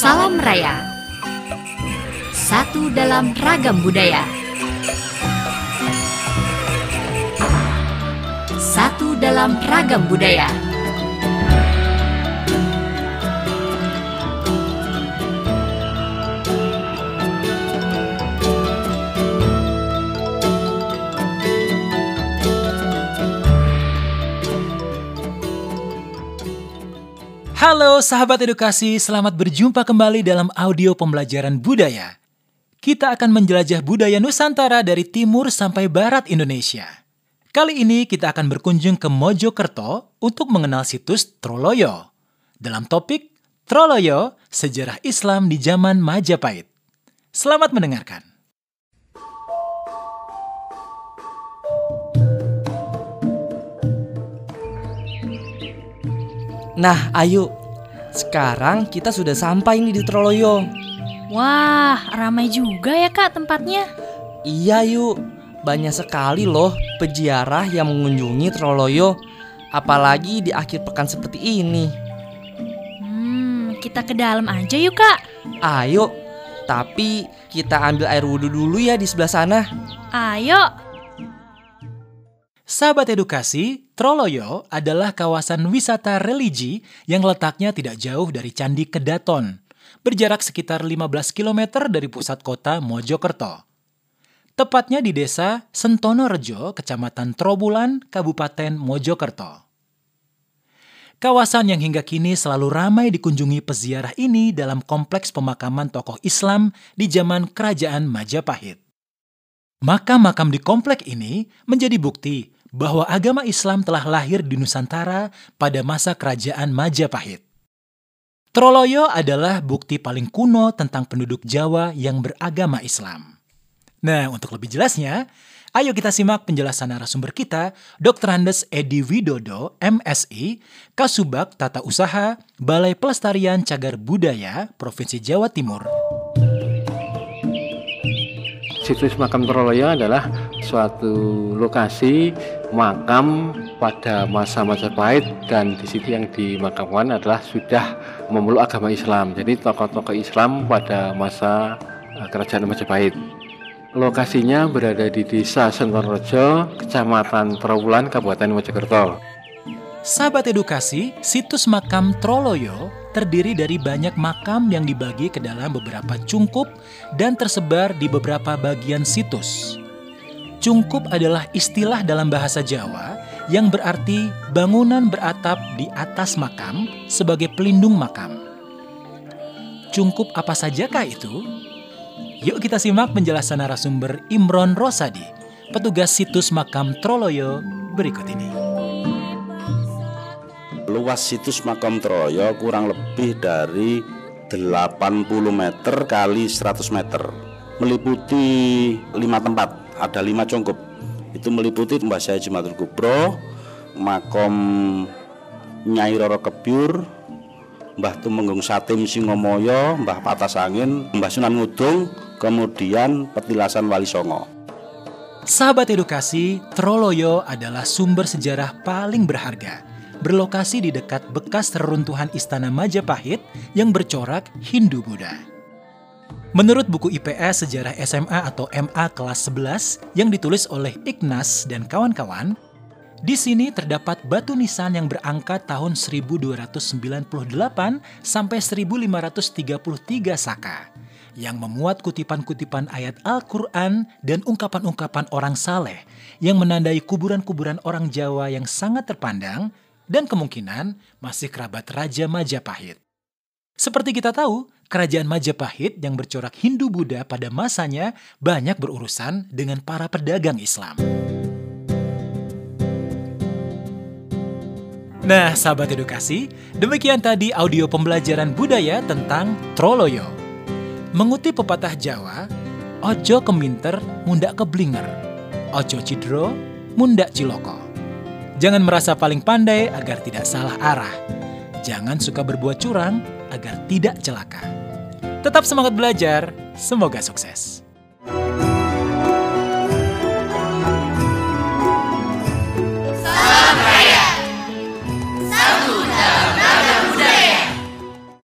Salam Raya. Satu dalam ragam budaya. Satu dalam ragam budaya Halo sahabat edukasi, selamat berjumpa kembali dalam audio pembelajaran budaya. Kita akan menjelajah budaya Nusantara dari timur sampai barat Indonesia. Kali ini kita akan berkunjung ke Mojokerto untuk mengenal situs Troloyo. Dalam topik Troloyo, Sejarah Islam di Zaman Majapahit. Selamat mendengarkan. Nah, ayo. Sekarang kita sudah sampai nih di Troloyo. Wah, ramai juga ya kak tempatnya. Iya, yuk. Banyak sekali loh peziarah yang mengunjungi Troloyo. Apalagi di akhir pekan seperti ini. Hmm, kita ke dalam aja yuk kak. Ayo. Tapi kita ambil air wudhu dulu ya di sebelah sana. Ayo. Sahabat edukasi, Troloyo adalah kawasan wisata religi yang letaknya tidak jauh dari Candi Kedaton, berjarak sekitar 15 km dari pusat kota Mojokerto. Tepatnya di desa Sentono Rejo, Kecamatan Trobulan, Kabupaten Mojokerto. Kawasan yang hingga kini selalu ramai dikunjungi peziarah ini dalam kompleks pemakaman tokoh Islam di zaman Kerajaan Majapahit. Makam-makam di komplek ini menjadi bukti bahwa agama Islam telah lahir di Nusantara pada masa kerajaan Majapahit. Troloyo adalah bukti paling kuno tentang penduduk Jawa yang beragama Islam. Nah, untuk lebih jelasnya, ayo kita simak penjelasan narasumber kita, Dr. Andes Edi Widodo, MSI, Kasubag Tata Usaha, Balai Pelestarian Cagar Budaya, Provinsi Jawa Timur. Situs makam Troloyo adalah suatu lokasi makam pada masa Majapahit dan di situ yang dimakamkan adalah sudah memeluk agama Islam. Jadi tokoh-tokoh Islam pada masa eh, kerajaan Majapahit. Lokasinya berada di Desa Sentorrejo, Kecamatan Trawulan, Kabupaten Mojokerto. Sahabat edukasi, situs makam Troloyo terdiri dari banyak makam yang dibagi ke dalam beberapa cungkup dan tersebar di beberapa bagian situs. Cungkup adalah istilah dalam bahasa Jawa yang berarti bangunan beratap di atas makam sebagai pelindung makam. Cungkup apa sajakah itu? Yuk kita simak penjelasan narasumber Imron Rosadi, petugas situs makam Troloyo berikut ini. Luas situs makam Troyo kurang lebih dari 80 meter kali 100 meter Meliputi lima tempat, ada lima cungkup Itu meliputi Mbah Syed Jumatul Kubro Makom Nyai Roro Kebyur Mbah Tumenggung Satim Singomoyo Mbah Patas Angin, Mbah Sunan Ngudung Kemudian Petilasan Wali Songo. Sahabat edukasi, Troloyo adalah sumber sejarah paling berharga. Berlokasi di dekat bekas reruntuhan Istana Majapahit yang bercorak Hindu-Buddha. Menurut buku IPS Sejarah SMA atau MA kelas 11 yang ditulis oleh Ignas dan kawan-kawan, di sini terdapat batu nisan yang berangka tahun 1298 sampai 1533 Saka yang memuat kutipan-kutipan ayat Al-Quran dan ungkapan-ungkapan orang saleh yang menandai kuburan-kuburan orang Jawa yang sangat terpandang dan kemungkinan masih kerabat Raja Majapahit. Seperti kita tahu, kerajaan Majapahit yang bercorak Hindu-Buddha pada masanya banyak berurusan dengan para pedagang Islam. Nah, sahabat edukasi, demikian tadi audio pembelajaran budaya tentang Troloyo. Mengutip pepatah Jawa, ojo keminter mundak keblinger, ojo cidro mundak ciloko. Jangan merasa paling pandai agar tidak salah arah. Jangan suka berbuat curang agar tidak celaka. Tetap semangat belajar, semoga sukses.